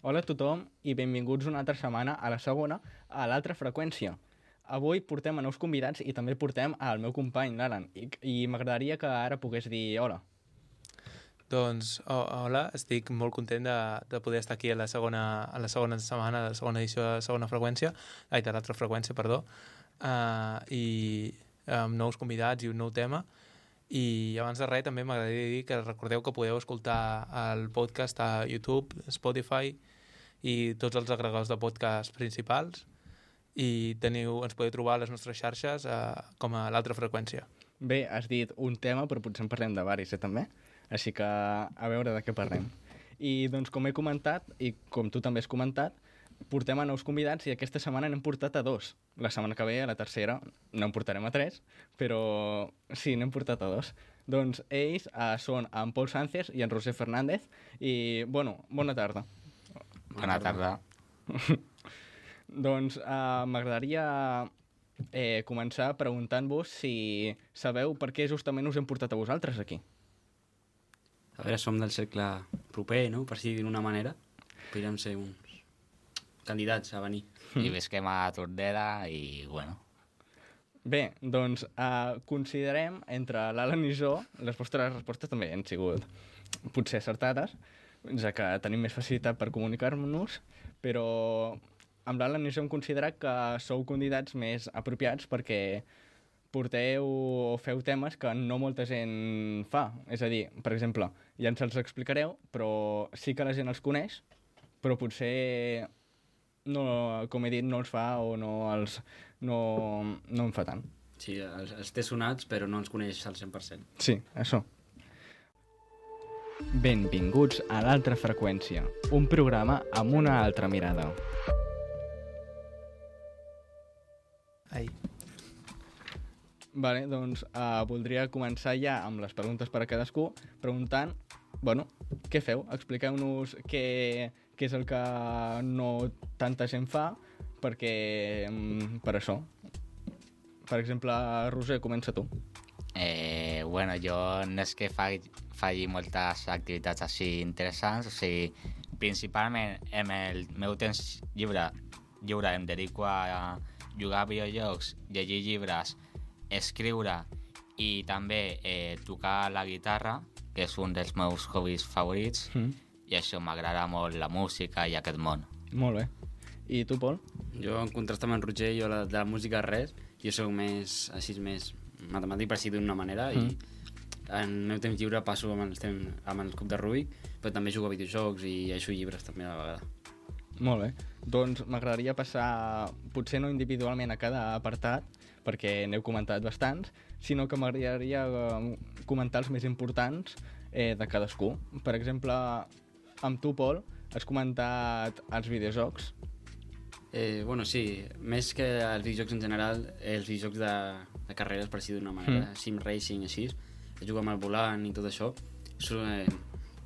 Hola a tothom i benvinguts una altra setmana a la segona, a l'altra freqüència. Avui portem a nous convidats i també portem al meu company, l'Alan, i, i m'agradaria que ara pogués dir hola. Doncs, oh, hola, estic molt content de, de poder estar aquí a la segona, a la segona setmana de la segona edició de la segona freqüència, ai, de l'altra freqüència, perdó, uh, i amb nous convidats i un nou tema. I abans de res també m'agradaria dir que recordeu que podeu escoltar el podcast a YouTube, Spotify i tots els agregadors de podcast principals i teniu, ens podeu trobar a les nostres xarxes eh, com a l'altra freqüència. Bé, has dit un tema, però potser en parlem de varis, eh, també? Així que a veure de què parlem. I doncs, com he comentat, i com tu també has comentat, portem a nous convidats i aquesta setmana n'hem portat a dos. La setmana que ve, a la tercera, no en portarem a tres, però sí, n'hem portat a dos. Doncs ells uh, són en Pol Sánchez i en Roser Fernández i, bueno, bona tarda. Bona tarda. doncs uh, m'agradaria eh, començar preguntant-vos si sabeu per què justament us hem portat a vosaltres aquí. A veure, som del cercle proper, no?, per si d'una manera. Podríem ser uns candidats a venir. I visquem a Tordera i, bueno... Bé, doncs uh, considerem entre l'Alan i jo, les vostres respostes també han sigut potser acertades, ja que tenim més facilitat per comunicar-nos, però amb l'Alan i jo hem considerat que sou candidats més apropiats perquè porteu o feu temes que no molta gent fa. És a dir, per exemple, ja ens els explicareu, però sí que la gent els coneix, però potser no, com he dit, no els fa o no, els, no, no en fa tant. Sí, els, els té sonats, però no ens coneix al 100%. Sí, això. Benvinguts a l'altra freqüència, un programa amb una altra mirada. Ai. Vale, doncs uh, voldria començar ja amb les preguntes per a cadascú, preguntant, bueno, què feu? Expliqueu-nos què, què és el que no tanta gent fa, perquè mm, per això. Per exemple, Roser, comença tu. Eh, bueno, jo no és que faci, faci moltes activitats així interessants, o sigui, principalment en el meu temps lliure, lliure em dedico a jugar a videojocs, llegir llibres, escriure i també eh, tocar la guitarra, que és un dels meus hobbies favorits, Mm. I això m'agrada molt la música i aquest món. Molt bé. I tu, Pol? Jo, en contrast amb en Roger, jo la, de la música res, jo sóc més, així més matemàtic per dir d'una manera mm. i en el meu temps lliure passo amb, els temps, amb el cub de Rubik, però també jugo a videojocs i llegeixo llibres també a la vegada. Molt bé. Doncs m'agradaria passar, potser no individualment a cada apartat, perquè n'heu comentat bastants, sinó que m'agradaria eh, comentar els més importants eh, de cadascú. Per exemple, amb tu, Pol, has comentat els videojocs. Eh, bueno, sí, més que els videojocs en general, els videojocs de, de carreres, per dir d'una manera, mm. sim racing, així, jugo amb el volant i tot això, so, eh,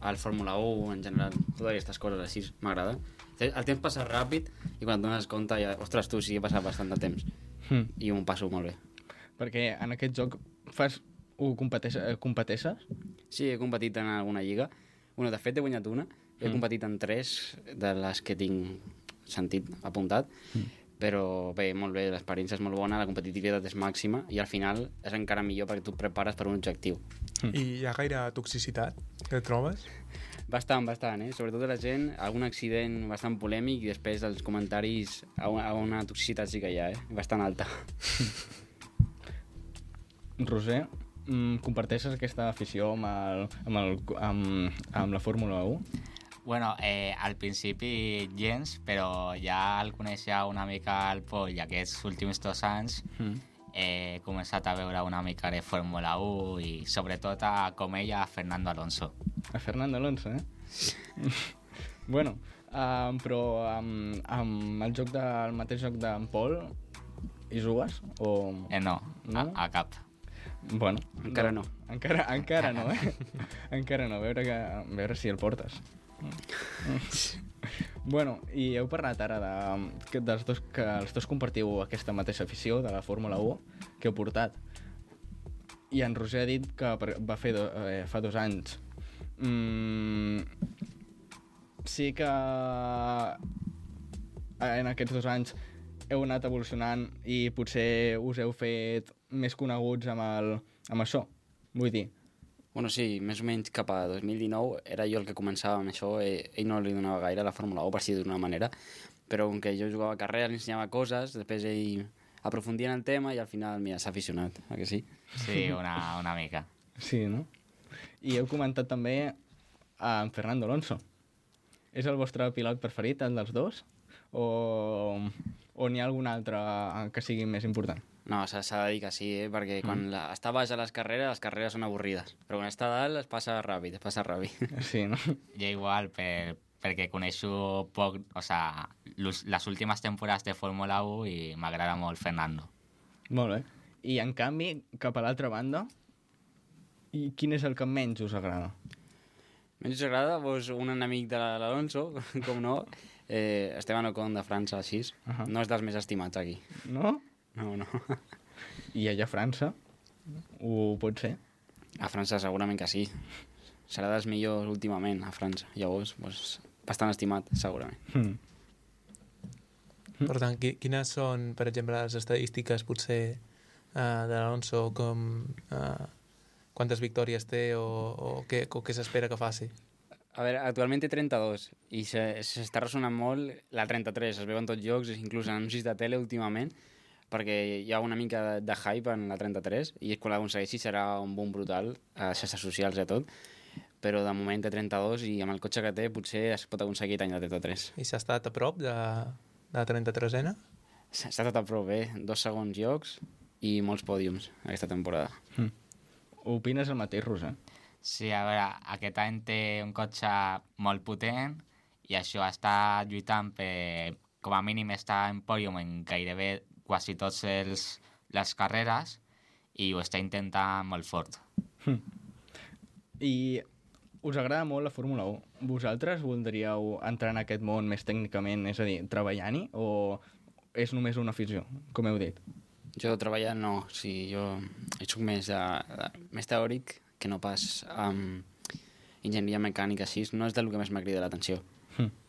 el Fórmula 1 en general, totes aquestes coses així, m'agrada. El temps passa ràpid i quan et dones compte, ja, ostres, tu sí que he passat bastant de temps Mm. i m'ho passo molt bé. Perquè en aquest joc fas... Ho competeix, competeixes? Sí, he competit en alguna lliga. Bueno, de fet, he guanyat una. He mm. competit en tres de les que tinc sentit apuntat. Mm. Però bé, molt bé, l'experiència és molt bona, la competitivitat és màxima i al final és encara millor perquè tu et prepares per un objectiu. I hi ha gaire toxicitat que trobes? Bastant, bastant, eh? Sobretot la gent, algun accident bastant polèmic i després els comentaris a una, a una toxicitat sí que hi ha, eh? Bastant alta. Roser, mm, comparteixes aquesta afició amb, el, amb, el, amb, amb la Fórmula 1? Bueno, eh, al principi gens, però ja el coneixia una mica el Pol i aquests últims dos anys Mm. he començat a veure una mica de Fórmula 1 i sobretot a com ella a Fernando Alonso. A Fernando Alonso, eh? bueno, um, però amb, amb el joc del el mateix joc d'en Pol hi jugues? O... Eh, no, No? A, a cap. Bueno, Encara no. Encara, encara no, eh? encara no, a veure, que, a veure si el portes. bueno, i heu parlat ara de, dels dos, que els dos compartiu aquesta mateixa afició de la Fórmula 1 que heu portat. I en Roger ha dit que va fer do, eh, fa dos anys. Mm, sí que eh, en aquests dos anys heu anat evolucionant i potser us heu fet més coneguts amb, el, amb això. Vull dir, Bueno, sí, més o menys cap a 2019 era jo el que començava amb això, ell, ell no li donava gaire a la Fórmula 1, per dir d'una manera, però com que jo jugava a carrera, li ensenyava coses, després ell aprofundia en el tema i al final, mira, s'ha aficionat, a que sí? Sí, una, una mica. sí, no? I heu comentat també a en Fernando Alonso. És el vostre pilot preferit, el dels dos? O, o n'hi ha algun altre que sigui més important? No, s'ha de dir que sí, eh? perquè quan la, està baix a les carreres, les carreres són avorrides, però quan està dalt es passa ràpid, es passa ràpid. Sí, no? Jo igual, per, perquè coneixo poc, o sea, les últimes temporades de Fórmula 1 i m'agrada molt Fernando. Molt bé. I en canvi, cap a l'altra banda, i quin és el que menys us agrada? Menys us agrada, doncs, un enemic de l'Alonso, com no, eh, Esteban Ocon de França, així, Ahà. no és dels més estimats aquí. No? No, no. I allà a França ho pot ser? A França segurament que sí. Serà dels millors últimament, a França. Llavors, doncs, bastant estimat, segurament. Hmm. Per tant, qui- quines són, per exemple, les estadístiques potser uh, de l'Alonso, com uh, quantes victòries té o, o què, o què s'espera que faci? A veure, actualment té 32 i se- s'està ressonant molt la 33, es veu en tots llocs, inclús en anuncis de tele últimament, perquè hi ha una mica de, de hype en la 33 i quan l'aconsegueixi serà un boom brutal a xarxes socials i a tot, però de moment té 32 i amb el cotxe que té potser es pot aconseguir any la 33. I s'ha estat a prop de, de la 33ena? Està tot a prou bé, dos segons llocs i molts pòdiums aquesta temporada. Opines el mateix, Rosa? Sí, a veure, aquest any té un cotxe molt potent i això està lluitant per, com a mínim, estar en pòdium en gairebé quasi tots els, les carreres i ho està intentant molt fort. I us agrada molt la Fórmula 1. Vosaltres voldríeu entrar en aquest món més tècnicament, és a dir, treballant-hi, o és només una afició, com heu dit? Jo treballant no, sí, jo soc més, de, de, més teòric que no pas amb enginyeria mecànica, així, no és del que més m'ha cridat l'atenció.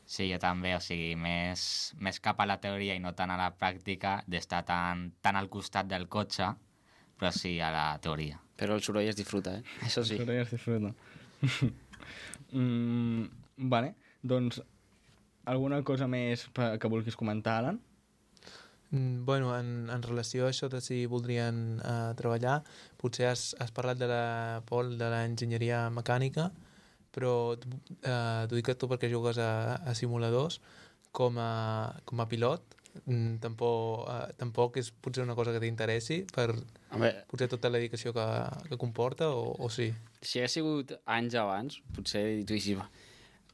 Sí, jo també, o sigui, més, més cap a la teoria i no tant a la pràctica, d'estar tan, tan al costat del cotxe, però sí a la teoria. Però el soroll es disfruta, eh? Això sí. Però ja es disfruta. mm, vale, doncs alguna cosa més que vulguis comentar, Alan? Mm, Bueno, en, en relació a això de si voldrien uh, treballar, potser has, has parlat de la Pol de l'enginyeria mecànica, però uh, t'ho dic a tu perquè jugues a, a simuladors com a, com a pilot, mm, tampoc, uh, tampoc és potser una cosa que t'interessi per Home, potser tota la dedicació que, que comporta o, o sí? si hagués sigut anys abans, potser tu dius,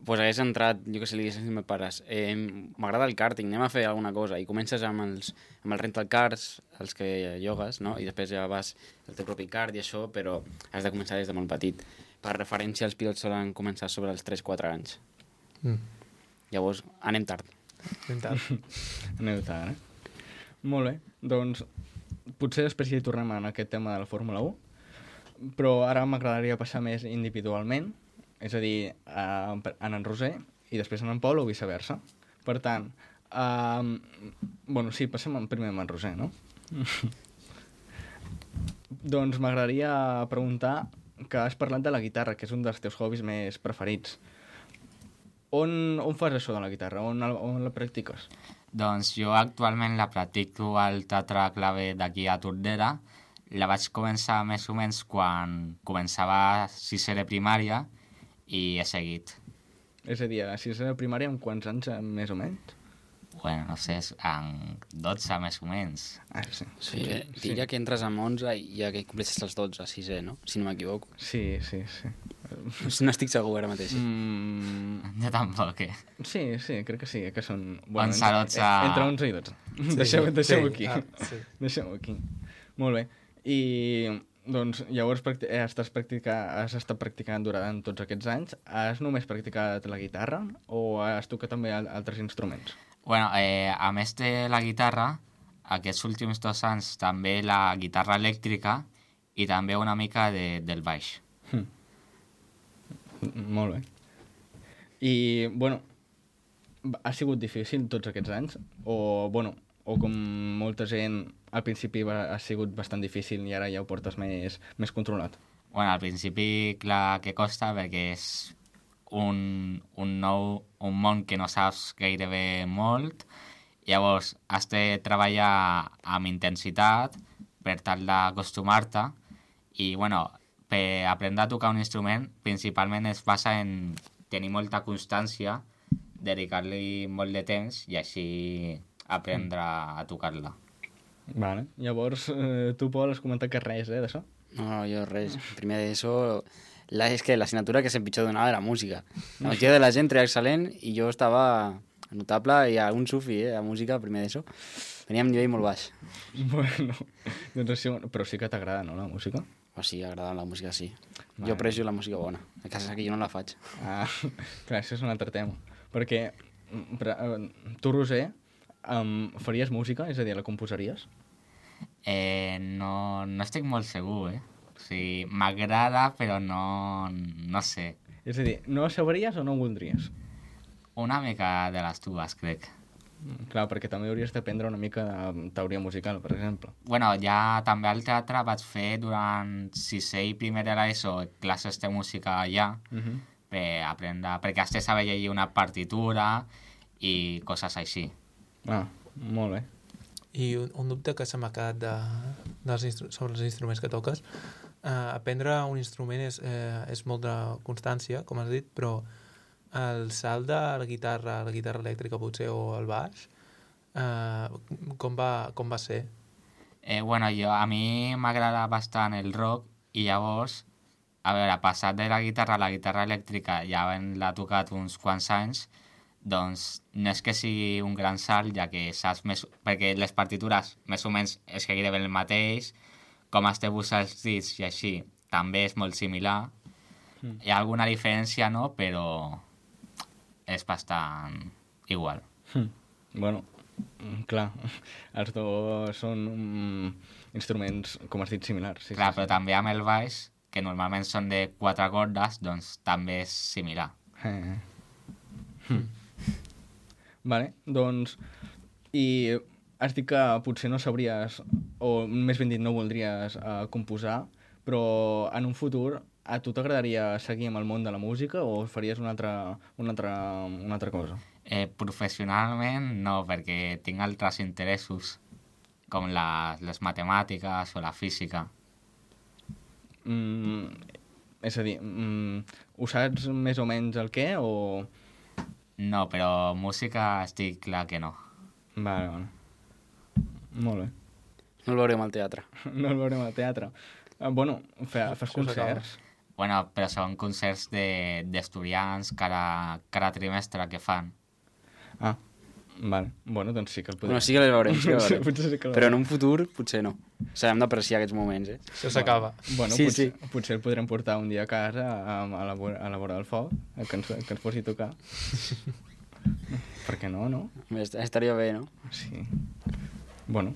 pues hagués entrat, jo que sé, li als meus pares, eh, m'agrada el karting, anem a fer alguna cosa, i comences amb els, amb els rental cars, els que llogues, no? i després ja vas al teu propi kart i això, però has de començar des de molt petit. Per referència, els pilots solen començar sobre els 3-4 anys. Mm. Llavors, anem tard. Ben tard. Aneu tard, eh? Molt bé, doncs potser després hi tornem en aquest tema de la Fórmula 1, però ara m'agradaria passar més individualment, és a dir, a, en en Roser i després en en Pol o viceversa. Per tant, um, bueno, sí, passem en- primer amb en Roser, no? doncs m'agradaria preguntar que has parlat de la guitarra, que és un dels teus hobbies més preferits. On, on fas això de la guitarra? On, on la practiques? Doncs jo actualment la practico al Teatre Clave d'aquí a Tordera. La vaig començar més o menys quan començava sisè de primària i he seguit. És a dir, a sisè de primària, amb quants anys, eh, més o menys? Bueno, no sé, en 12 més o menys. Ah, sí. Sí, eh, diria que entres amb 11 i ja que compleixes els 12, 6è, no? Si no m'equivoco. Sí, sí, sí. No estic segur ara mateix. Mm, Jo tampoc, eh? sí, sí, crec que sí, que són... 11, entre, 12. Entre 11 i 12. Sí, deixeu deixeu sí, aquí. ah, sí. Deixeu aquí. Molt bé. I, doncs, llavors practi eh, estàs practica has estat practicant durant tots aquests anys. Has només practicat la guitarra o has tocat també al altres instruments? Bueno, eh, a més de la guitarra, aquests últims dos anys també la guitarra elèctrica i també una mica de, del baix. Mm, Molt bé. I, bueno, ha sigut difícil tots aquests anys? O, bueno, o com molta gent al principi va, ha sigut bastant difícil i ara ja ho portes més, més controlat? Bueno, al principi, clar que costa perquè és un, un nou un món que no saps gairebé molt. Llavors, has de treballar amb intensitat per tal d'acostumar-te i, bueno, per aprendre a tocar un instrument principalment es basa en tenir molta constància, dedicar-li molt de temps i així aprendre a tocar-la. Vale. Llavors, eh, tu, Pol, has comentat que res, eh, d'això? No, no, jo res. Primer d'això, la, és que l'assignatura que sempre pitjor donava era música. La majoria de la gent treia excel·lent i jo estava notable i a un sufi, eh, a música, primer d'això. Venia amb nivell molt baix. Bueno, doncs així, però sí que t'agrada, no, la música? O sigui, agradant la música, sí. Jo aprecio la música bona. El que és que jo no la faig. Ah, clar, això és un altre tema. Perquè, mm, però, eh, tu, Roser, um, faries música? És a dir, la composaries? Eh, no, no estic molt segur, eh? Sigui, m'agrada, però no, no sé. És a dir, no sabries o no ho voldries? Una mica de les dues, crec. Mm, Clar, perquè també hauries d'aprendre una mica de teoria musical, per exemple. bueno, ja també al teatre vaig fer durant sisè i primer de l'ESO classes de música allà Uh -huh. per aprendre, perquè has de saber llegir una partitura i coses així. Ah, molt bé. I un, un dubte que se m'ha quedat de, dels sobre els instruments que toques. Uh, aprendre un instrument és, eh, és molt de constància, com has dit, però el salt de la guitarra, la guitarra elèctrica potser, o el baix, uh, com, va, com va ser? Eh, bueno, jo, a mi m'agrada bastant el rock i llavors, a veure, passat de la guitarra a la guitarra elèctrica, ja l'ha tocat uns quants anys, doncs no és que sigui un gran salt, ja que saps més... Perquè les partitures més o menys és que gairebé el mateix, com posar els dits i així, també és molt similar. Mm. Hi ha alguna diferència, no? Però és bastant igual. Hm. Bueno, mm, clar, els dos són um, instruments, com has dit, similars. Sí, Clar, sí, però també amb el baix, que normalment són de quatre cordes, doncs també és similar. sí. Eh. Hm. Vale, doncs... I has dit que potser no sabries, o més ben dit, no voldries uh, composar, però en un futur a tu t'agradaria seguir amb el món de la música o faries una altra, una altra, una altra cosa? Eh, professionalment no, perquè tinc altres interessos, com la, les matemàtiques o la física. Mm, és a dir, mm, ho saps més o menys el què o... No, però música estic clar que no. Vale, vale. Molt bé. No el veurem al teatre. No el veurem al teatre. Uh, bueno, fe, fas Això s'acaba. concerts? Bueno, però són concerts de- d'estudiants cada, cada trimestre que fan. Ah, vale. Bueno, doncs sí que el podem... Bueno, sí que el veurem, sí que el veurem. potser sí que el Però en un futur, potser no. O sigui, hem d'apreciar aquests moments, eh? Això s'acaba. Bueno, Sí, potser, sí. potser el podrem portar un dia a casa a, a, la, vora- a la vora del foc, a que ens, que ens posi a tocar. per què no, no? Est- Estaria bé, no? Sí. Bueno.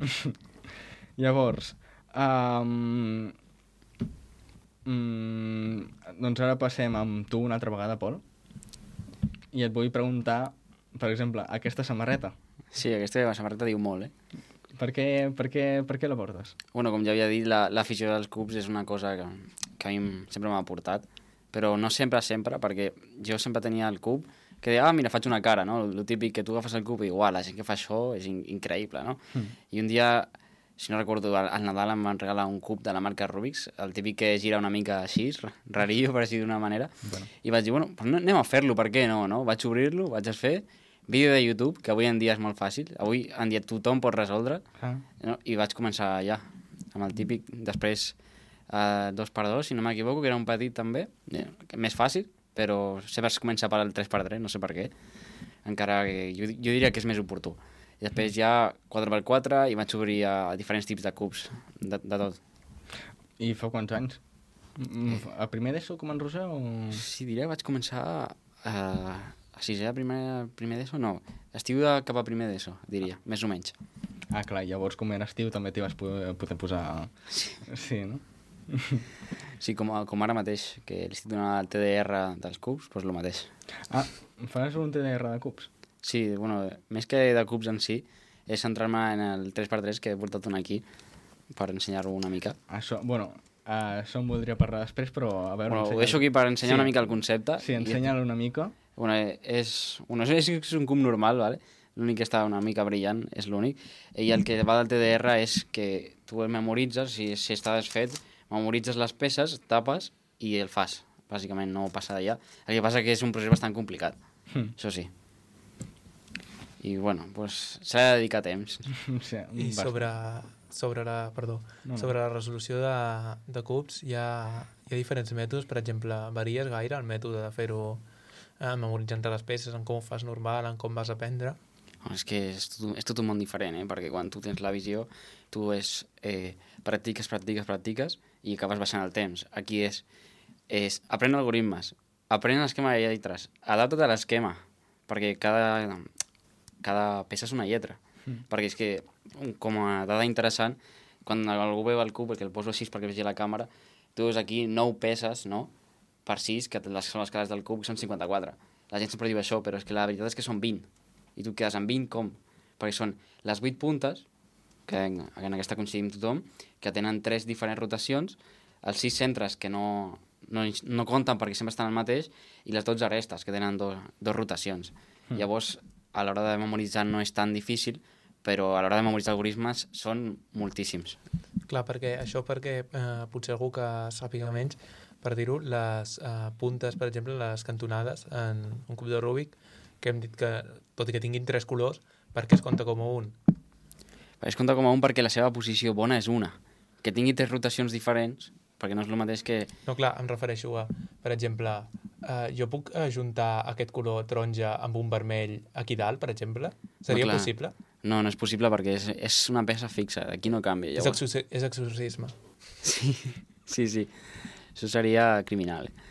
Llavors, um, mm, doncs ara passem amb tu una altra vegada, Pol. I et vull preguntar, per exemple, aquesta samarreta. Sí, aquesta samarreta diu molt, eh? Per què, per què, per què la portes? Bueno, com ja havia dit, la- l'afició dels cubs és una cosa que, que a mi sempre m'ha portat, però no sempre, sempre, perquè jo sempre tenia el cub que deia, ah, mira, faig una cara, no? El típic que tu agafes el cub i igual, la gent que fa això és in increïble, no? Mm. I un dia, si no recordo, al, al Nadal em van regalar un cub de la marca Rubik's, el típic que gira una mica així, ra- rarillo, per dir d'una manera, Bueno. i vaig dir, bueno, pues no, anem a fer-lo, per què no, no? Vaig obrir-lo, vaig fer, vídeo de YouTube, que avui en dia és molt fàcil, avui en dia tothom pot resoldre, Ah, no? i vaig començar allà, amb el típic, després eh, dos per dos, si no m'equivoco, que era un petit també, eh, més fàcil, però sempre es comença per al 3x3, no sé per què, encara que jo, jo diria que és més oportú. I després ja 4x4 i vaig obrir a diferents tipus de cubs, de, de tot. I fa quants anys? Mm, A primer d'ESO com en Roser o...? Sí, diria que vaig començar a, a sisè de primer, primer d'ESO, no, estiu de cap a primer d'ESO, diria, més o menys. Ah, clar, llavors com era estiu també t'hi vas poder, poder posar... Sí. sí, no? Sí, com, com ara mateix, que li estic donant el TDR dels cubs, doncs el mateix. Ah, fas un TDR de cubs? Sí, bueno, més que de cubs en si, és centrar-me en el 3x3 que he portat un aquí per ensenyar-ho una mica. Això, bueno, uh, això em voldria parlar després, però a veure... Bueno, ho deixo aquí per ensenyar Sí. una mica el concepte. Sí, ensenya-lo una mica. Bueno, és, bueno, és, és un cub normal, ¿vale? l'únic que està una mica brillant és l'únic. I el que va del TDR és que tu el memoritzes, si, si està desfet, memoritzes les peces, tapes i el fas. Bàsicament no passa d'allà. El que passa que és un procés bastant complicat, Hm. això sí. I bueno, pues, s'ha de dedicar temps. Sí, I bastant. sobre, sobre la, perdó, No, no. sobre la resolució de, de cubs hi ha, hi ha diferents mètodes, per exemple, varies gaire el mètode de fer-ho eh, memoritzant les peces, en com ho fas normal, en com vas aprendre. És que és tot, és tot un món diferent, eh? perquè quan tu tens la visió, tu és, eh, practiques, practiques, practiques i acabes baixant el temps. Aquí és, és aprèn algoritmes, aprèn l'esquema de lletres, adapta't a l'esquema, perquè cada, cada peça és una lletra. Mm. Perquè és que, com a dada interessant, quan algú veu el cub, perquè el poso així perquè vegi la càmera, tu veus aquí 9 peces, no?, per 6, que les, són les cares del cub, que són 54. La gent sempre diu això, però és que la veritat és que són 20 i tu quedes amb 20 com? Perquè són les 8 puntes, que en, en aquesta coincidim tothom, que tenen 3 diferents rotacions, els 6 centres que no, no, no compten perquè sempre estan el mateix, i les 12 restes, que tenen do, dos rotacions. Mm. Llavors, a l'hora de memoritzar no és tan difícil, però a l'hora de memoritzar algoritmes són moltíssims. Clar, perquè això perquè eh, potser algú que sàpiga menys, per dir-ho, les eh, puntes, per exemple, les cantonades en un cub de Rubik, que hem dit que, tot i que tinguin tres colors, perquè es compta com a un. Es compta com a un perquè la seva posició bona és una. Que tingui tres rotacions diferents, perquè no és el mateix que... No, clar, em refereixo a, per exemple, eh, jo puc ajuntar aquest color taronja amb un vermell aquí dalt, per exemple? Seria clar. possible? No, no és possible perquè és, és una peça fixa, aquí no canvia. És, Llavors... exorci és exorcisme. Sí, sí, sí. Això seria criminal. Eh?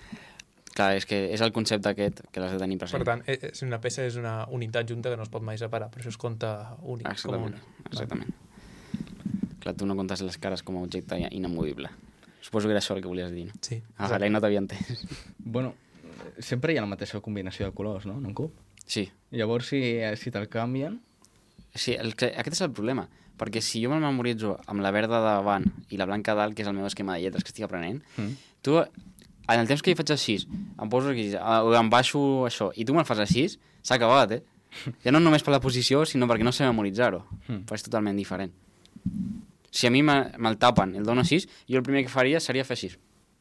Clar, és que és el concepte aquest que l'has de tenir present. Per tant, eh, eh, si una peça és una unitat junta que no es pot mai separar, per això es compta únic. Com Exactament, una. exactament. Clar, tu no comptes les cares com a objecte inamovible. Suposo que era això el que volies dir, no? Sí, Ah, vale, no t'havia entès. Bueno, sempre hi ha la mateixa combinació de colors, no?, en un cub. Sí, Llavors, si, si te'l canvien... sí el que, aquest és el problema. Perquè si jo me'l memoritzo amb la verda de davant i la blanca dalt, que és el meu esquema de lletres que estic aprenent, Mm. tu, en el temps que hi faig així, em poso aquí, eh, em baixo això, i tu me'l fas així, s'ha acabat, eh? Ja no només per la posició, sinó perquè no sé memoritzar-ho. Mm. Però és totalment diferent. Si a mi me- me'l tapen el dono així, jo el primer que faria seria fer així.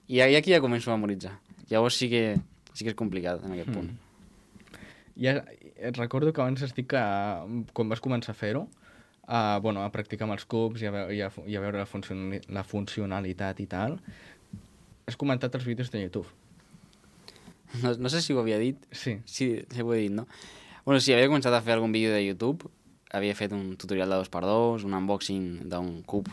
I aquí ja començo a memoritzar. Llavors sí que, sí que és complicat en aquest punt. Ja, et recordo que abans dit que eh, quan vas començar a fer-ho, uh, bueno, a practicar amb els cubs i a, i a, i a veure la, funcionali la funcionalitat i tal, has comentat els vídeos de YouTube. No, no sé si ho havia dit, Sí. Sí, sí ho he dit, no? Bueno, sí, havia començat a fer algun vídeo de YouTube, havia fet un tutorial de 2x2, un unboxing d'un cub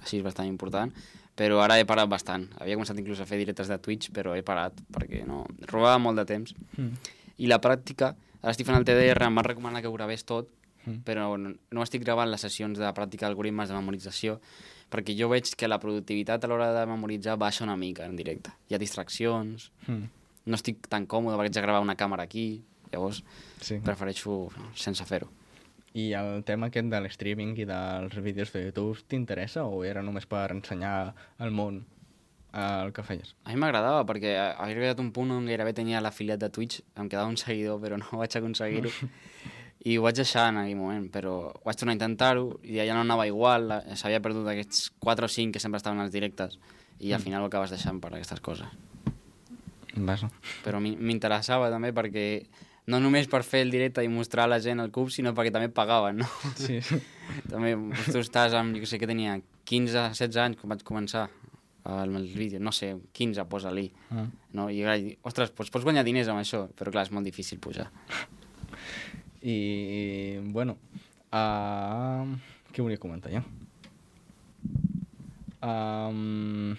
així bastant important, però ara he parat bastant. Havia començat inclús a fer directes de Twitch, però he parat perquè no... robava molt de temps. Mm. I la pràctica, ara estic fent el TDR, em van recomanar que ho gravés tot, Mm. però no, no estic gravant les sessions de pràctica d'algoritmes de memorització, perquè jo veig que la productivitat a l'hora de memoritzar baixa una mica en directe. Hi ha distraccions, Mm. no estic tan còmode perquè haig de gravar una càmera aquí, llavors Sí. prefereixo sense fer-ho. I el tema aquest de l'streaming i dels vídeos de YouTube t'interessa o era només per ensenyar al món eh, el que feies? A mi m'agradava perquè havia arribat un punt on gairebé tenia l'afiliat de Twitch, em quedava un seguidor però no vaig aconseguir-ho i ho vaig deixar en aquell moment, però vaig tornar a intentar-ho i ja no anava igual, s'havia perdut aquests 4 o 5 que sempre estaven als directes i al final ho acabes deixant per aquestes coses. Vas? Però mi- m'interessava també perquè no només per fer el directe i mostrar a la gent el cub, sinó perquè també pagaven, no? Sí. També, doncs, tu estàs amb, jo que sé què tenia, 15, 16 anys quan vaig començar el, el vídeo, no sé, 15 posa-li, Ah. no? I ostres, doncs pots guanyar diners amb això, però clar, és molt difícil pujar. I, bueno, uh, què volia comentar jo? Um,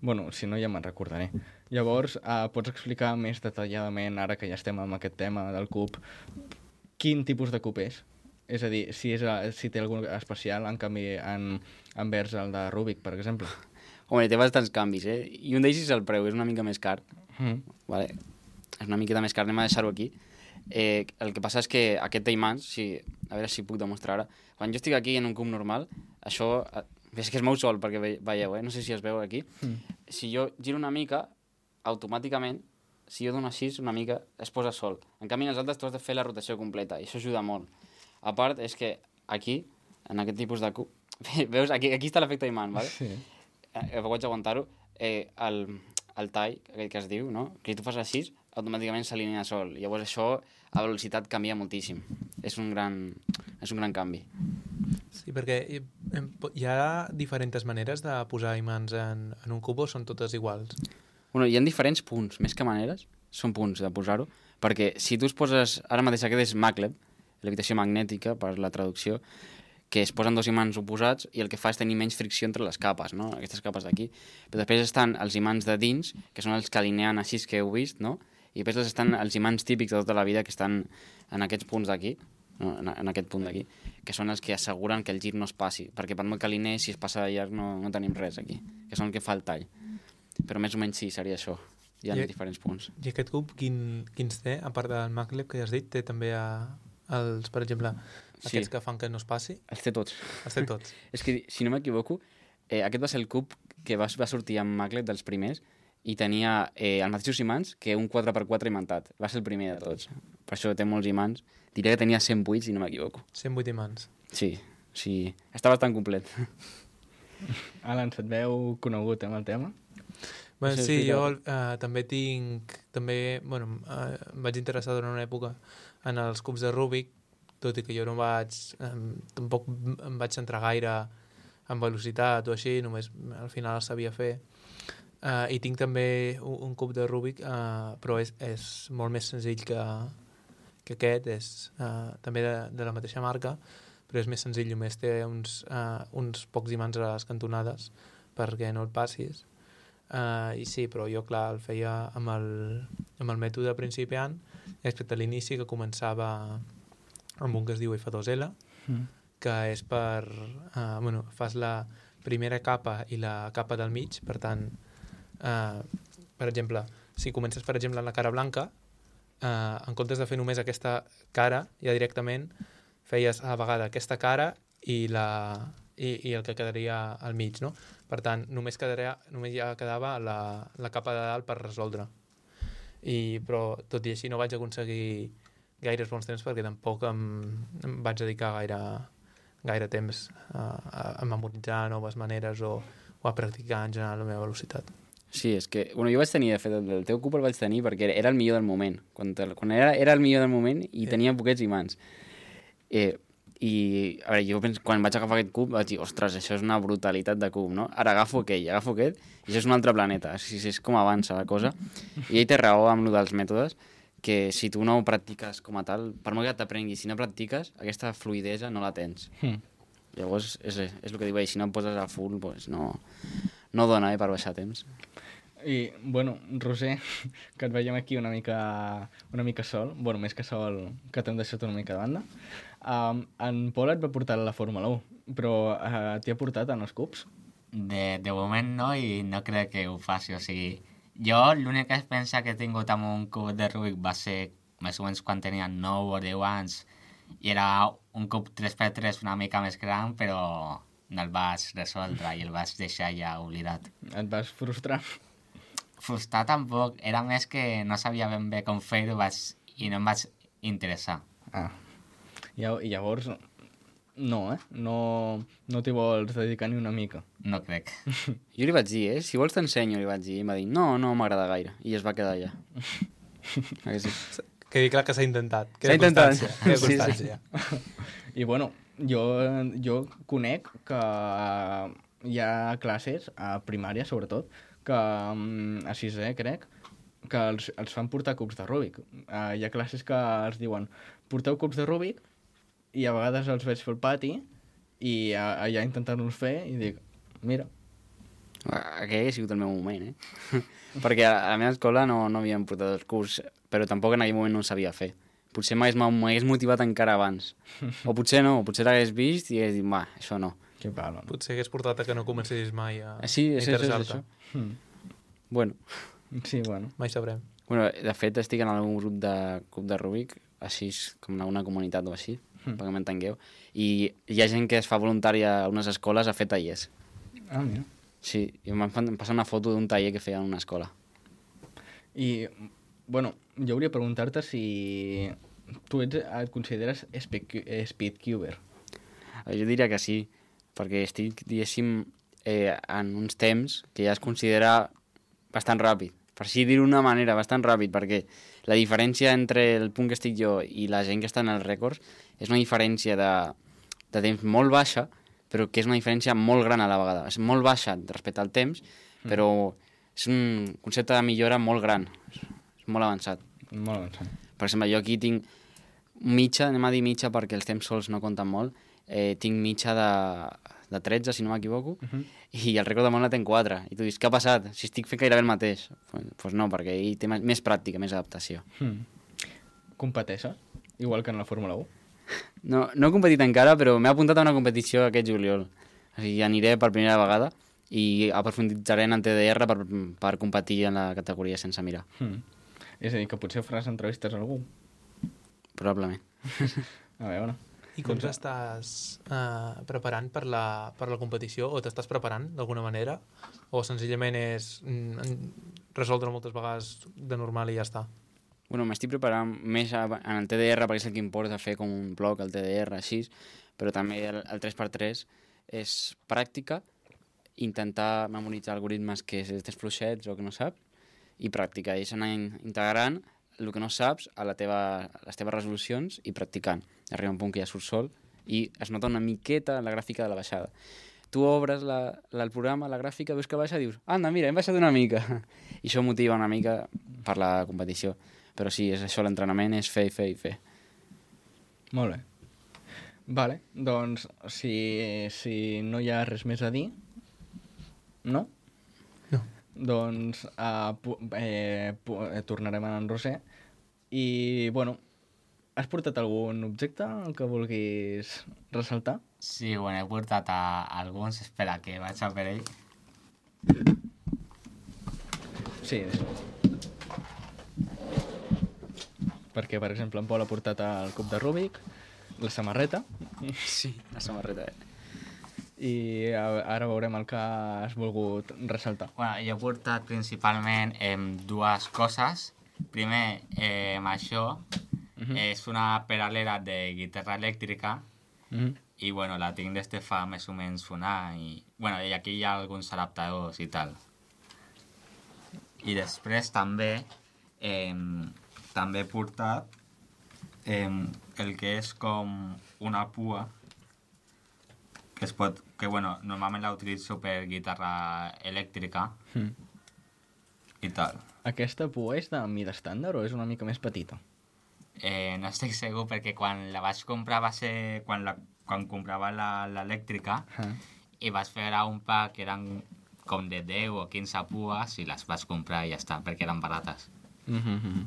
bueno, si no ja me'n recordaré. Llavors, uh, pots explicar més detalladament, ara que ja estem amb aquest tema del cub, quin tipus de cub és? És a dir, si, és, si té algun especial, en canvi, en, envers el de Rubik, per exemple. Home, té bastants canvis, eh? I un d'ells és el preu, és una mica més car. Mm. Vale. És una miqueta més car, anem a deixar-ho aquí. Eh, el que passa és que aquest té imants, si, a veure si puc demostrar ara, quan jo estic aquí en un cub normal, això eh, és que es mou sol perquè ve- veieu, eh? no sé si es veu aquí, Mm. si jo giro una mica, automàticament, si jo dono així una mica, es posa sol. En canvi, en els altres tu has de fer la rotació completa, i això ajuda molt. A part, és que aquí, en aquest tipus de cub, veus, aquí, aquí està l'efecte imant, vale? Sí. eh, vaig aguantar-ho, eh, el, el tall, aquell que es diu, no? que si tu fas així, automàticament s'alinea sol. Llavors això a velocitat canvia moltíssim. És un gran, és un gran canvi. Sí, perquè hi, ha diferents maneres de posar imants en, en un cub o són totes iguals? Bueno, hi ha diferents punts, més que maneres, són punts de posar-ho, perquè si tu es poses, ara mateix aquest és maglev, l'habitació magnètica per la traducció, que es posen dos imants oposats i el que fa és tenir menys fricció entre les capes, no? aquestes capes d'aquí. Però després estan els imants de dins, que són els que alineen així que heu vist, no? i després estan els imants típics de tota la vida que estan en aquests punts d'aquí, no? en, en aquest punt d'aquí, que són els que asseguren que el gir no es passi, perquè per molt que alinei, si es passa de llarg no, no tenim res aquí, que són el que fa el tall. Però més o menys sí, seria això. Hi ha I- diferents punts. I aquest cub, quin, quins té? A part del maglev que ja has dit, té també a, els, per exemple, Sí. aquests que fan que no es passi? Els té tots. Els té tots. És que, si no m'equivoco, eh, aquest va ser el cub que va, va sortir amb maglet dels primers i tenia eh, els mateixos imants que un 4x4 imantat. Va ser el primer de tots. Per això té molts imants. Diria que tenia 108, si no m'equivoco. 108 imants. Sí, sí. Està bastant complet. Alan, se't veu conegut amb el tema? Bé, Sí, és sí, jo eh, també tinc... També, bueno, eh, em vaig interessar durant una època en els cubs de Rubik, tot i que jo no vaig... Eh, tampoc em vaig centrar gaire en velocitat o així, només al final el sabia fer. Uh, I tinc també un, un cub de Rubik, uh, però és, és molt més senzill que, que aquest, és uh, també de, de la mateixa marca, però és més senzill, només té uns, uh, uns pocs imants a les cantonades perquè no el passis. Uh, I sí, però jo, clar, el feia amb el, amb el mètode principiant, excepte a l'inici, que començava amb un que es diu F2L, Mm. que és per... Uh, bueno, fas la primera capa i la capa del mig, per tant, uh, per exemple, si comences, per exemple, en la cara blanca, uh, en comptes de fer només aquesta cara, ja directament feies a la vegada aquesta cara i, la, i, i el que quedaria al mig, no? Per tant, només, quedaria, només ja quedava la, la capa de dalt per resoldre. I, però, tot i així, no vaig aconseguir gaires bons temps perquè tampoc em, em vaig dedicar gaire, gaire temps a, a, a memoritzar noves maneres o, o a practicar en general la meva velocitat. Sí, és que... Bueno, jo vaig tenir, de fet, el, el teu cub el vaig tenir perquè era, era el millor del moment. Quan, te- quan era, era el millor del moment i Sí. tenia poquets imants. Eh, I, a veure, jo penso, quan vaig agafar aquest cub vaig dir, ostres, això és una brutalitat de cub, no? Ara agafo aquell, agafo aquest, i això és un altre planeta. És, és, és com avança la cosa. I ell té raó amb lo dels mètodes, que si tu no ho practiques com a tal, per molt que t'aprenguis, si no practiques, aquesta fluidesa no la tens. Mm. Llavors, és, és el que diu ell, si no et poses a full, pues no, no dona eh, per baixar temps. I, bueno, Roser, que et veiem aquí una mica, una mica sol, bueno, més que sol, que t'hem deixat una mica de banda. Um, en Pol et va portar a la Fórmula 1, però uh, t'hi ha portat en els cubs? De, de moment no i no crec que ho faci, o sigui... Jo l'única experiència que he tingut amb un cub de Rubik va ser més o menys quan tenia 9 o 10 anys i era un cub 3x3 una mica més gran, però no el vaig resoldre i el vaig deixar ja oblidat. Et vas frustrar? Frustrar tampoc, era més que no sabia ben bé com fer-ho i no em vaig interessar. Ah. I llavors, no, eh? No, no t'hi vols dedicar ni una mica. No crec. Jo li vaig dir, eh? Si vols t'ensenyo, li vaig dir. I em va dir, no, no m'agrada gaire. I es va quedar allà. Que sí? Quedi clar que s'ha intentat. S'ha intentat. Constància, queda Sí, sí. I bueno, jo, jo conec que hi ha classes, a primària sobretot, que mm, a sisè, crec, que els, els fan portar cubs de Rubik. Uh, hi ha classes que els diuen porteu cubs de Rubik i a vegades els veig fer el pati i allà intentant-los fer i dic, mira, Aquell ha sigut el meu moment, eh? Perquè a la meva escola no, no havíem portat els curs, però tampoc en aquell moment no sabia fer. Potser m'hagués motivat encara abans. O potser no, potser l'hagués vist i hagués dit, va, això no. Que palo, no? Potser hagués portat a que no comencessis mai a, Ah, Sí, és, és, és interessar-te. això. Mm. Bueno, Sí, bueno. Mai sabrem. bueno, de fet estic en algun grup de, grup de Rubik, així com en una comunitat o així, Mm. perquè m'entengueu, i hi ha gent que es fa voluntària a unes escoles a fer tallers. Ah, mira. Sí, i em van passar una foto d'un taller que feien en una escola. I, bueno, jo hauria preguntar-te si tu ets, et consideres speed, speedcuber. Jo diria que sí, perquè estic, diguéssim, eh, en uns temps que ja es considera bastant ràpid. Per així dir-ho d'una manera, bastant ràpid, perquè la diferència entre el punt que estic jo i la gent que està en els rècords és una diferència de, de temps molt baixa, però que és una diferència molt gran a la vegada. És molt baixa respecte al temps, però és un concepte de millora molt gran. És, molt avançat. Molt avançat. Per exemple, jo aquí tinc mitja, anem a dir mitja perquè els temps sols no compten molt, eh, tinc mitja de, de 13, si no m'equivoco, Uh -huh. i el rècord de món la tenc 4. I tu dius, què ha passat? Si estic fent gairebé el mateix. Doncs pues no, perquè ell té més- més pràctica, més adaptació. Hmm. Competeixes? Igual que en la Fórmula 1? No, no he competit encara, però m'he apuntat a una competició aquest juliol. O sigui, aniré per primera vegada i aprofunditzaré en el TDR per, per competir en la categoria sense mirar, Hmm. És a dir, que potser faràs entrevistes a algú. probablement. A veure. I com Doncs- t'estàs uh, preparant per la, per la competició? O t'estàs preparant d'alguna manera? O senzillament és mm, resoldre moltes vegades de normal i ja està? Bueno, m'estic preparant més a, en el TDR perquè és el que importa fer com un bloc, el TDR, així, però també el, el 3x3 és pràctica, intentar memoritzar algoritmes que tens fluixets o que no saps, i pràctica, és anar in- integrant el que no saps a, la teva, a les teves resolucions i practicant. Arriba un punt que ja surt sol i es nota una miqueta la gràfica de la baixada. Tu obres la, la, el programa, la gràfica, veus que baixa i dius, anda, mira, hem baixat una mica. I això motiva una mica per la competició. Però sí, és això, l'entrenament és fer i fer i fer. Molt bé. Vale, doncs si, si no hi ha res més a dir, no? No. Doncs uh, eh, pu eh, tornarem a en Roser i, bueno, has portat algun objecte que vulguis ressaltar? Sí, bueno, he portat a alguns, espera que vaig a per ell. Sí, això. Perquè, per exemple, en Pol ha portat el cub de Rubik, la samarreta, Sí, la samarreta. Eh? i ara veurem el que has volgut ressaltar. Bueno, jo he portat principalment eh, dues coses. Primer, eh, això Mhm. és una peralera de guitarra elèctrica Mm -hmm. i bueno, la tinc des de fa més o menys un any i, bueno, i aquí hi ha alguns adaptadors i tal. I després també eh, també he portat eh, el que és com una pua que es pot, que bueno, normalment la utilitzo per guitarra elèctrica Mm. i tal. Aquesta pua és de mida estàndard o és una mica més petita? Eh, no estic segur perquè quan la vaig comprar va ser quan, la, quan comprava la- l'elèctrica Ah. i vaig fer a un pack que eren com de 10 o 15 pues i les vaig comprar i ja està, perquè eren barates. Mm -hmm.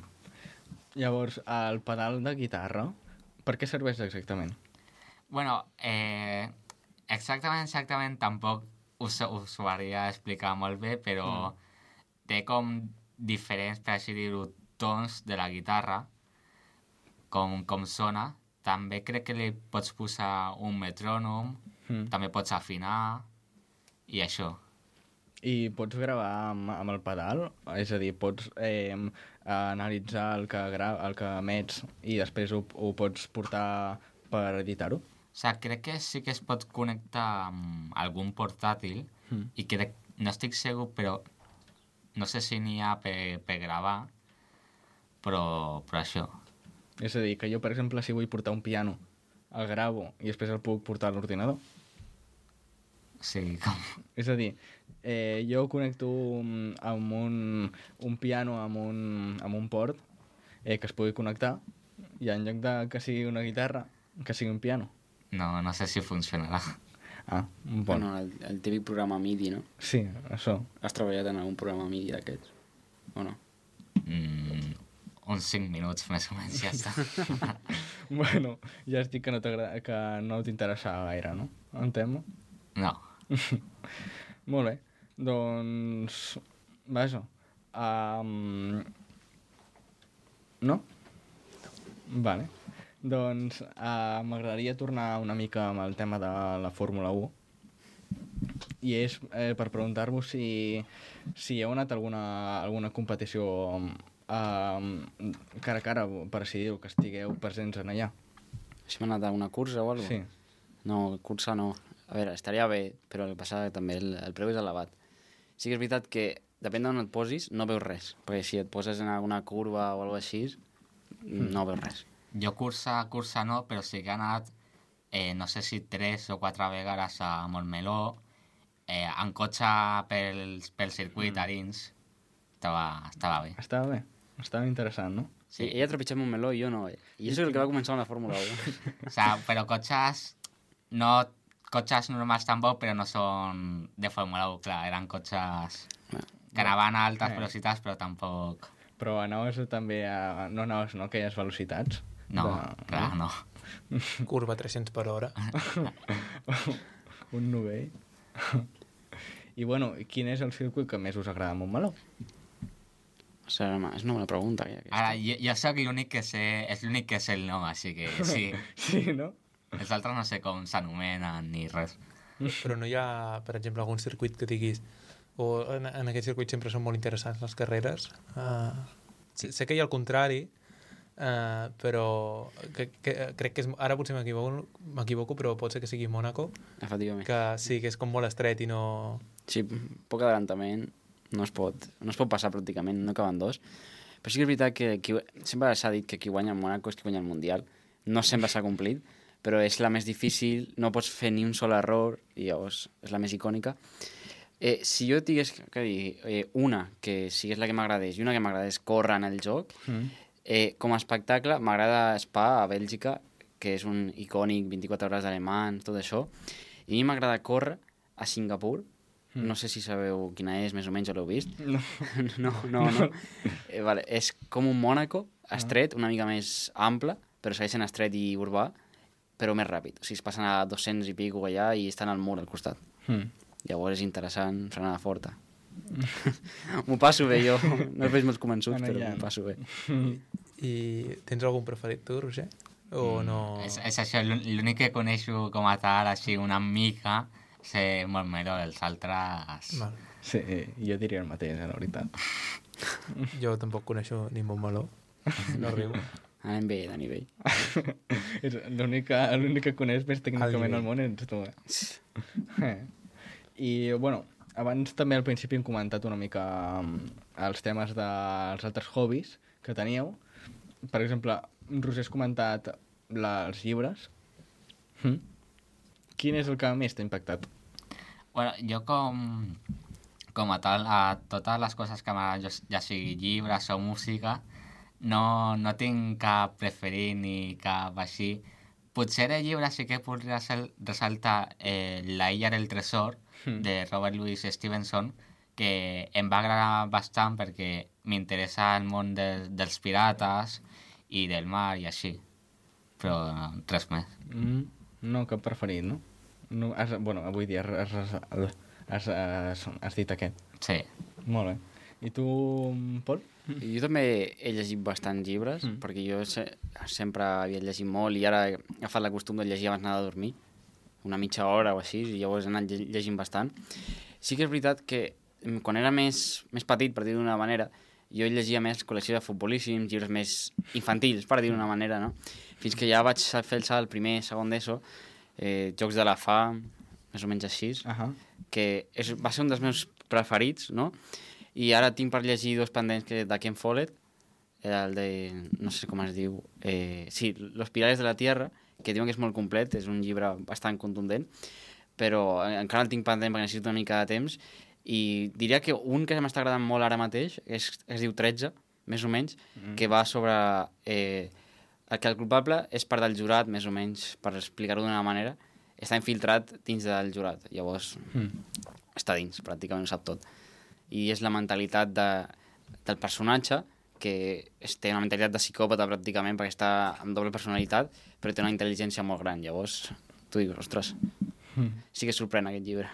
Llavors, el pedal de guitarra, per què serveix exactament? Bueno, eh, exactament, exactament tampoc us, us ho hauria d'explicar molt bé, però mm. té com diferents, per així dir-ho, tons de la guitarra, com, com sona. També crec que li pots posar un metrònom, Mm. també pots afinar i això. I pots gravar amb, amb el pedal? És a dir, pots eh, analitzar el que, gra el que emets i després ho, ho pots portar per editar-ho? O sigui, crec que sí que es pot connectar amb algun portàtil Mm. i crec, no estic segur, però no sé si n'hi ha per, per gravar, però, però això. És a dir, que jo, per exemple, si vull portar un piano, el gravo i després el puc portar a l'ordinador. Sigui, com... És a dir, eh, jo connecto mm, amb un, un piano amb un, amb un port eh, que es pugui connectar i en lloc de que sigui una guitarra, que sigui un piano. No, no sé si funcionarà. Ah, bon. Bueno, el, el típic programa MIDI, no? Sí, això. Has treballat en algun programa MIDI d'aquests? O no? Mm, uns 5 minuts més o menys, ja està. bueno, ja estic que no, t'agrada- que no t'interessava gaire, no? El tema? No. Molt bé. Doncs... Vaja. Um... No? Vale. Doncs uh, m'agradaria tornar una mica amb el tema de la Fórmula 1 i és eh, per preguntar-vos si, si ha anat alguna, alguna competició eh, cara a cara, per dir-ho, que estigueu presents en allà. Si m'ha anat a una cursa o alguna Sí. No, cursa no. A veure, estaria bé, però el que passa també el, el preu és elevat. Sí que és veritat que, depèn d'on et posis, no veus res. Perquè si et poses en alguna curva o alguna així, no veus res. Jo cursa, cursa no, però sí que he anat, eh, no sé si tres o quatre vegades a Montmeló, eh, en cotxe pel, pel circuit a dins. Estava, estava bé. Estava bé, estava interessant, no? Sí. Ella trepitjava un meló i jo no. Eh? I això és el que va començar amb la Fórmula 1. O sea, però cotxes... No cotxes normals tampoc, però no són de Fórmula 1, clar. Eren cotxes que anaven a altes Eh. velocitats, però tampoc... Però anaves també a... No anaves, no, aquelles velocitats? No, De- clar, no. Curva 300 per hora. Un novell. I bueno, quin és el circuit que més us agrada a Montmeló? És una bona pregunta. Ja. Ara, jo, jo sóc l'únic que sé... És l'únic que sé el nom, així que sí. Sí, no? Els altres no sé com s'anomenen ni res. Però no hi ha, per exemple, algun circuit que diguis o en, en aquest circuit sempre són molt interessants les carreres. Uh, sé, sé que hi ha el contrari, uh, però que, que, crec que és, ara potser m'equivoco, m'equivoco, però pot ser que sigui Mónaco, Efectivament. que sí, que és com molt estret i no... Sí, poc adelantament, no es pot, no es pot passar pràcticament, no acaben dos. Però sí que és veritat que qui, sempre s'ha dit que qui guanya el Mónaco és qui guanya el Mundial. No sempre s'ha complit, però és la més difícil, no pots fer ni un sol error, i llavors és la més icònica. Eh, si jo tingués que dir eh, una que sigués la que m'agradés i una que m'agradés córrer en el joc, Mm. Eh, com a espectacle, m'agrada Spa a Bèlgica, que és un icònic 24 hores d'alemans, tot això. I a mi m'agrada córrer a Singapur. Mm. No sé si sabeu quina és, més o menys, o l'heu vist. No. no, no, no. Eh, vale, és com un Mònaco, estret, una mica més ample, però segueix sent estret i urbà, però més ràpid. O sigui, es passen a 200 i pico allà i estan al mur al costat. Mm. Llavors és interessant, frenada forta. m'ho passo bé, jo. No els veig molt convençuts, però Anellant. m'ho passo bé. I tens algun preferit tu, Roger? O no... És, és això, l'ú- l'únic que coneixo com a tal, així una mica, és Montmeló, els altres... Val. Sí, jo diria el mateix, eh, la veritat. Jo tampoc coneixo ni Montmeló. No riu. Anem bé de nivell. És l'únic que, coneix més tècnicament al món ets tu, eh? I, bueno, abans també al principi hem comentat una mica um, els temes dels altres hobbies que teníeu. Per exemple, Roger has comentat la, els llibres. Mm? Quin és el que més t'ha impactat? Bueno, jo com, com a tal, a totes les coses que m'agraden, ja sigui llibres o música, no, no tinc cap preferit ni cap així. Potser de llibres sí que puc ressaltar eh, La illa del tresor, Mm. de Robert Louis Stevenson, que em va agradar bastant perquè m'interessa el món de, dels pirates i del mar i així. Però res més. Mm, no, cap preferit, no? no has, bueno, avui dia has, has, has, has, has dit aquest. Sí. Molt bé. I tu, Pol? Jo també he llegit bastants llibres, Mm. perquè jo se sempre havia llegit molt i ara he agafat la costum de llegir abans d'anar a dormir, una mitja hora o així, i llavors he anat lle- llegint bastant. Sí que és veritat que mm, quan era més, més petit, per dir d'una manera, jo llegia més col·lecció de futbolíssims, llibres més infantils, per dir d'una manera, no? Fins que ja vaig fer el salt, primer, segon d'ESO, eh, Jocs de la Fam, més o menys així, Uh -huh. que és, va ser un dels meus preferits, no? I ara tinc per llegir dos pendents que de Ken Follett, el de, no sé com es diu, eh, sí, Los Pilares de la Tierra, que diuen que és molt complet, és un llibre bastant contundent, però encara el tinc pendent perquè necessito una mica de temps, i diria que un que m'està agradant molt ara mateix és, es diu 13, més o menys, mm. que va sobre eh, el que el culpable és part del jurat, més o menys, per explicar-ho d'una manera, està infiltrat dins del jurat. Llavors, Mm. està dins, pràcticament ho sap tot. I és la mentalitat de, del personatge, que es, té una mentalitat de psicòpata pràcticament, perquè està amb doble personalitat, però té una intel·ligència molt gran. Llavors, tu dius, ostres, Mm. Sí que sorprèn aquest llibre.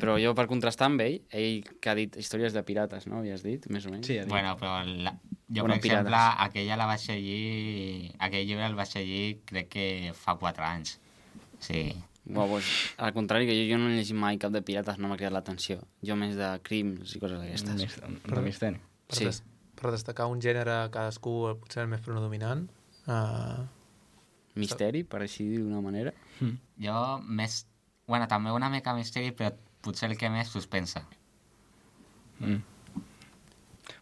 Però jo, per contrastar amb ell, ell que ha dit històries de pirates, no? Havies dit, més o menys? Sí. Bueno, però la, jo, Bueno, per exemple, pirates. aquella la vaig llegir... Aquell llibre el vaig llegir, crec que fa 4 anys. Sí. Bueno, pues, al contrari, que jo, jo no he llegit mai cap de pirates, no m'ha cridat l'atenció. Jo més de crims i coses d'aquestes. Mis- de misteri. Per, Sí. des, per destacar un gènere cadascú potser el més predominant. Uh, Misteri, per així dir d'una manera. Mm. Jo més... Bueno, també una mica misteri, però potser el que més suspensa. Mm.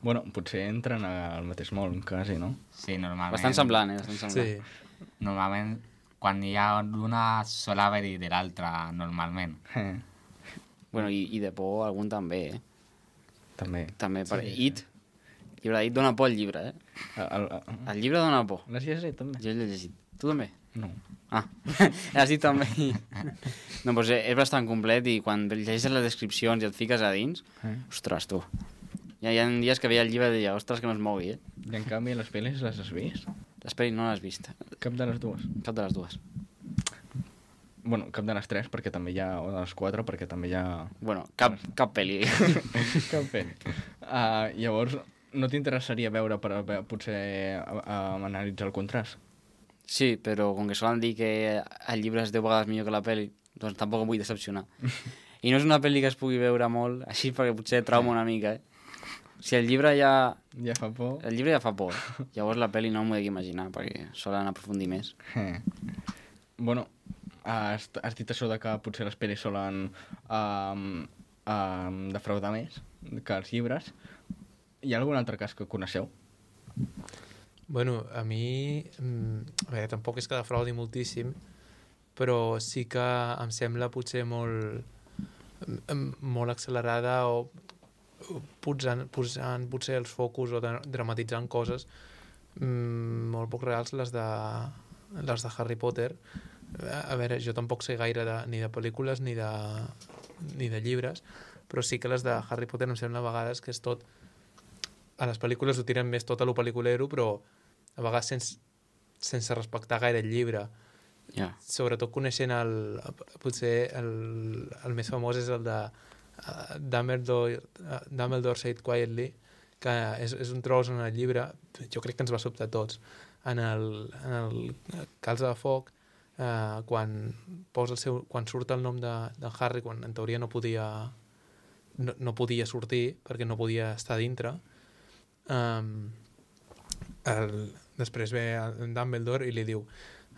Bueno, potser entren al mateix món, quasi, no? Sí, normalment... Bastant semblant, eh? Bastant semblant. sí, Normalment, quan hi ha una, sol haver-hi de l'altra, normalment. Eh, Bueno, i, i de por algun també, eh? també. També per Sí. It. Llibre d'It dona por el llibre, eh? El, el, El llibre dona por. L'has llegit, també? Jo l'he llegit. Tu també? No. Ah, has dit també. no, doncs és bastant complet i quan llegeixes les descripcions i et fiques a dins, Eh? ostres, tu. Ja hi ha dies que veia el llibre i deia, ostres, que no es mogui, eh? I en canvi les pel·lis les has vist? Les pel·lis no l'has vist. Cap de les dues. Cap de les dues. Bueno, cap de les tres, perquè també hi ha... O de les quatre, perquè també hi ha... Bueno, cap, cap pel·li. cap pel·li. Uh, llavors, no t'interessaria veure per a, potser a, analitzar el contrast? sí, però com que solen dir que el llibre és 10 vegades millor que la pel·li, doncs tampoc em vull decepcionar. I no és una pel·li que es pugui veure molt, així perquè potser trauma una mica, eh? Si el llibre ja... Ja fa por? El llibre ja fa por. Llavors la pel·li no m'ho he d'imaginar, perquè solen aprofundir més. Eh. Bueno, has, has dit això de que potser les pel·lis solen um, um, defraudar més que els llibres. Hi ha algun altre cas que coneixeu? Bueno, a mi... mm, A veure, tampoc és que defraudi moltíssim, però sí que em sembla potser molt mm, molt accelerada o o posant, posant potser els focus o de, dramatitzant coses mm, molt poc reals les de, les de Harry Potter a veure, jo tampoc sé gaire de, ni de pel·lícules ni de, ni de llibres però sí que les de Harry Potter em sembla a vegades que és tot a les pel·lícules ho tiren més tot a lo pel·liculero però a vegades sense, sense respectar gaire el llibre Ja. sobretot coneixent el, potser el, el més famós és el de Dumbledore, Dumbledore Said Quietly que és, és un tros en el llibre jo crec que ens va sobtar tots en el, en el Calze de Foc uh, quan, posa el seu, quan surt el nom de, de Harry quan en teoria no podia no, no podia sortir perquè no podia estar dintre um, el, després ve en Dumbledore i li diu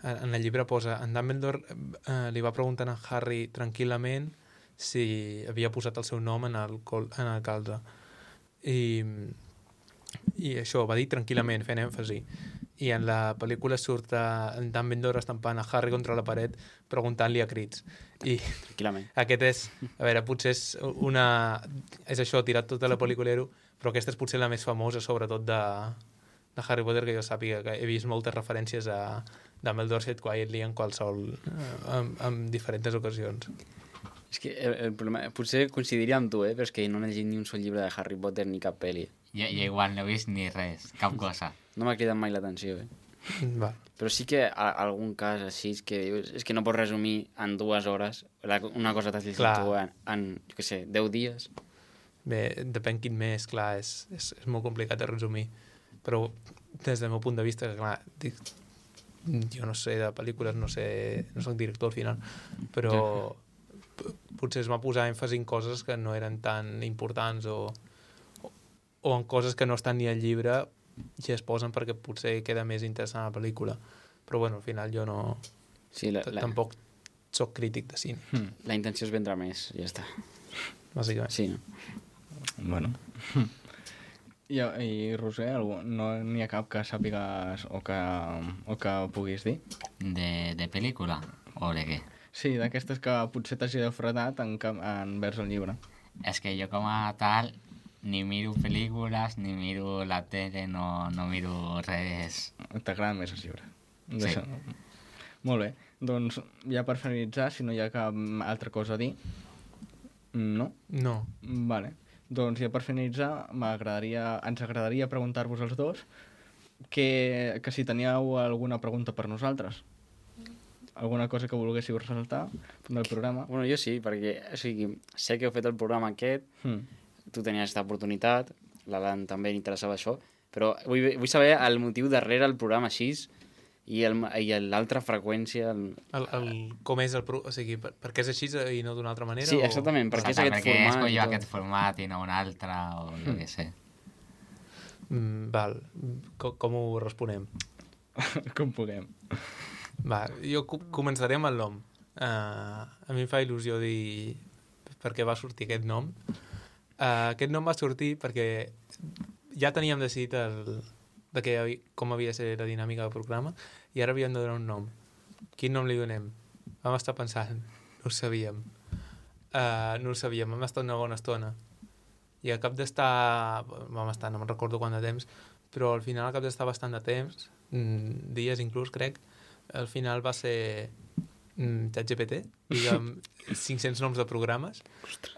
en el llibre posa en Dumbledore eh, li va preguntar a Harry tranquil·lament si havia posat el seu nom en el, col, en el calze i, i això, va dir tranquil·lament fent èmfasi i en la pel·lícula surt eh, en Dumbledore estampant a Harry contra la paret preguntant-li a crits i Tranquil·lament. aquest és, a veure, potser és una... És això, tirat tota la pel·lículero, però aquesta és potser la més famosa, sobretot de, de Harry Potter, que jo sàpiga, que he vist moltes referències a Dumbledore Said Quietly en qualsevol... eh, en, en diferents ocasions. És que el, el problema... Potser coincidiria amb tu, eh? Però és que no he llegit ni un sol llibre de Harry Potter ni cap pel·li. Jo, jo igual no he vist ni res, cap cosa. No m'ha cridat mai l'atenció, eh? Va. Però sí que a, algun cas així és que dius, és que no pots resumir en dues hores la, una cosa que t'has llegit Clar. tu en, en, jo què sé, 10 dies. Bé, depèn quin mes, clar, és, és, és molt complicat de resumir. Però des del meu punt de vista, clar, dic, jo no sé de pel·lícules, no sé, no soc director al final, però p- potser es va posar èmfasi en coses que no eren tan importants o, o, o en coses que no estan ni al llibre i es posen perquè potser queda més interessant la pel·lícula. Però bueno, al final jo no... Sí, la, la, Tampoc sóc crític de cine, Hmm. la intenció és vendre més, ja està. bàsicament. Sí, no? Bueno. I, i Roser, algú, no n'hi ha cap que sàpigues o que, o que puguis dir? De, de pel·lícula? O de què? Sí, d'aquestes que potser t'hagi defradat en, cap- envers el llibre. És que jo com a tal ni miro pel·lícules, ni miro la tele, no, no miro res. T'agraden més els llibres. Sí. Deixa- Molt bé. Doncs ja per finalitzar, si no hi ha cap altra cosa a dir... No? No, Vale. Doncs ja per finalitzar, m'agradaria, ens agradaria preguntar-vos els dos que, que si teníeu alguna pregunta per nosaltres. Alguna cosa que volguéssiu ressaltar del programa? Bueno, jo sí, perquè o sigui, sé que heu fet el programa aquest, Mm. tu tenies aquesta oportunitat, l'Alan també li interessava això, però vull, vull saber el motiu darrere el programa així i el- i l'altra freqüència. El... El, el, com és el... pro- O sigui, per, per què és així i no d'una altra manera? Sí, o- exactament, per què és aquest perquè format. escolliu tot. aquest format i no un altre, o jo què sé. Mm, val. Com, com ho responem? Com puguem. Va, jo co- començaré amb el nom. Uh, a mi em fa il·lusió dir per què va sortir aquest nom. Uh, aquest nom va sortir perquè ja teníem decidit el, de havi- com havia de ser la dinàmica del programa i ara havíem de donar un nom. Quin nom li donem? Vam estar pensant, no ho sabíem. Uh, no ho sabíem, vam estar una bona estona. I al cap d'estar... Vam estar, no me'n recordo quant de temps, però al final, al cap d'estar bastant de temps, mm, dies inclús, crec, al final va ser mm, ChatGPT, digue'm 500 noms de programes,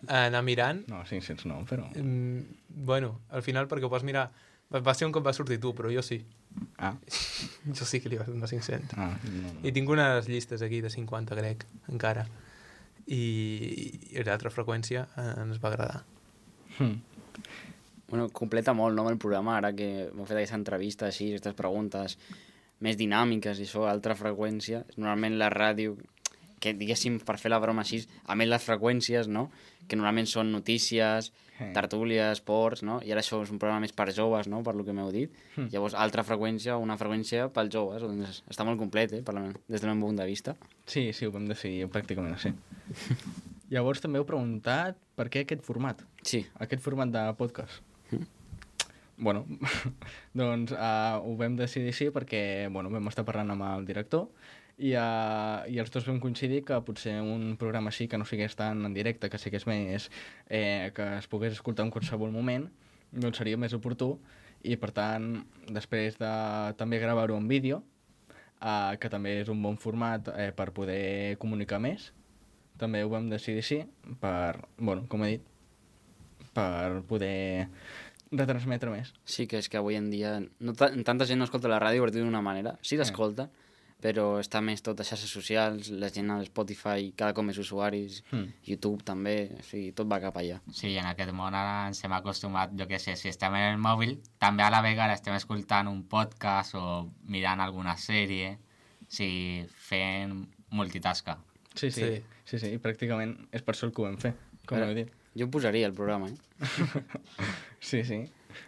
anar mirant. No, 500 no, però... Mm, bueno, al final perquè ho vas mirar, va va ser un cop va sortir tu, però jo sí. Ah, Jo sí que li vaig donar 500. ah no, I no. tinc unes llistes aquí de 50, crec, encara. I, i l'altra freqüència eh, ens va agradar. Mm. Bueno, completa molt, no, amb el programa, ara que m'heu fet aquesta entrevista així, aquestes preguntes més dinàmiques i això, altra freqüència. Normalment la ràdio, que diguéssim, per fer la broma així, a més les freqüències, no?, que normalment són notícies, tertúlies, esports, no?, i ara això és un programa més per joves, no?, per lo que m'heu dit. Hmm. Llavors, altra freqüència, una freqüència pels joves, doncs està molt complet, eh, per la, des del meu punt de vista. Sí, sí, ho vam decidir pràcticament així. Llavors també heu preguntat per què aquest format, Sí, aquest format de podcast. Bueno, doncs uh, ho vam decidir així perquè bueno, vam estar parlant amb el director i, uh, i els dos vam coincidir que potser un programa així que no sigués tan en directe, que sigués més eh, que es pogués escoltar en qualsevol moment, doncs seria més oportú i per tant, després de també gravar-ho en vídeo, uh, que també és un bon format eh, per poder comunicar més, també ho vam decidir així per, bueno, com he dit, per poder retransmetre més. Sí, que és que avui en dia no ta tanta gent no escolta la ràdio per dir d'una manera. Sí l'escolta, però està més tot a xarxes socials, la gent a Spotify, cada cop més usuaris, Hmm. YouTube també, o sigui, tot va cap allà. Sí, en aquest món ara ens hem acostumat, jo què sé, si estem en el mòbil, també a la vegada estem escoltant un podcast o mirant alguna sèrie, o sigui, fent multitasca. Sí, sí, Sí. sí, sí, pràcticament és per això el que ho vam fer, com Ara- heu dit. Jo posaria al programa, eh? Sí, sí.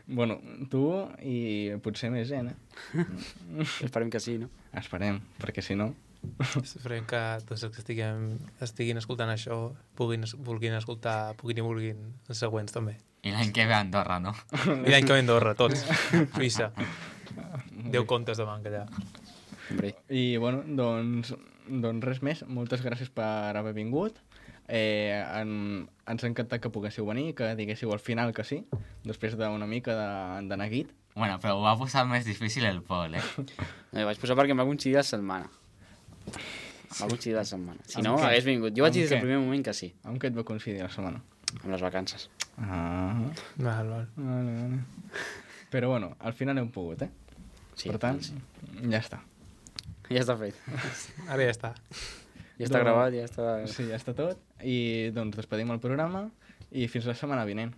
Bueno, tu i potser més gent, eh? Esperem que sí, no? Esperem, perquè si no... Esperem que tots els que estiguem, estiguin escoltant això puguin, vulguin escoltar, puguin i vulguin els següents també. I l'any que ve a Andorra, no? I l'any que ve a Andorra, tots. Suïssa. Deu comptes de banca allà. Hombre, I, bueno, doncs, doncs res més. Moltes gràcies per haver vingut. Eh, en, ens ha encantat que poguéssiu venir, que diguéssiu al final que sí, després d'una mica de, de neguit. Bueno, però ho va posar més difícil el Pol, eh? no, vaig posar perquè em va coincidir la setmana. Va coincidir la setmana. Si no, hagués vingut. Jo vaig dir des del primer moment que sí, Amb què et va coincidir la setmana? amb les vacances. Ah, Val, val. vale, vale. Però bueno, al final hem pogut, eh? Sí, per tant, sí. ja està. Ja està fet. Ara ja està. Ja està Doncs- gravat, ja està... Sí, ja està tot. I doncs despedim el programa i fins la setmana vinent.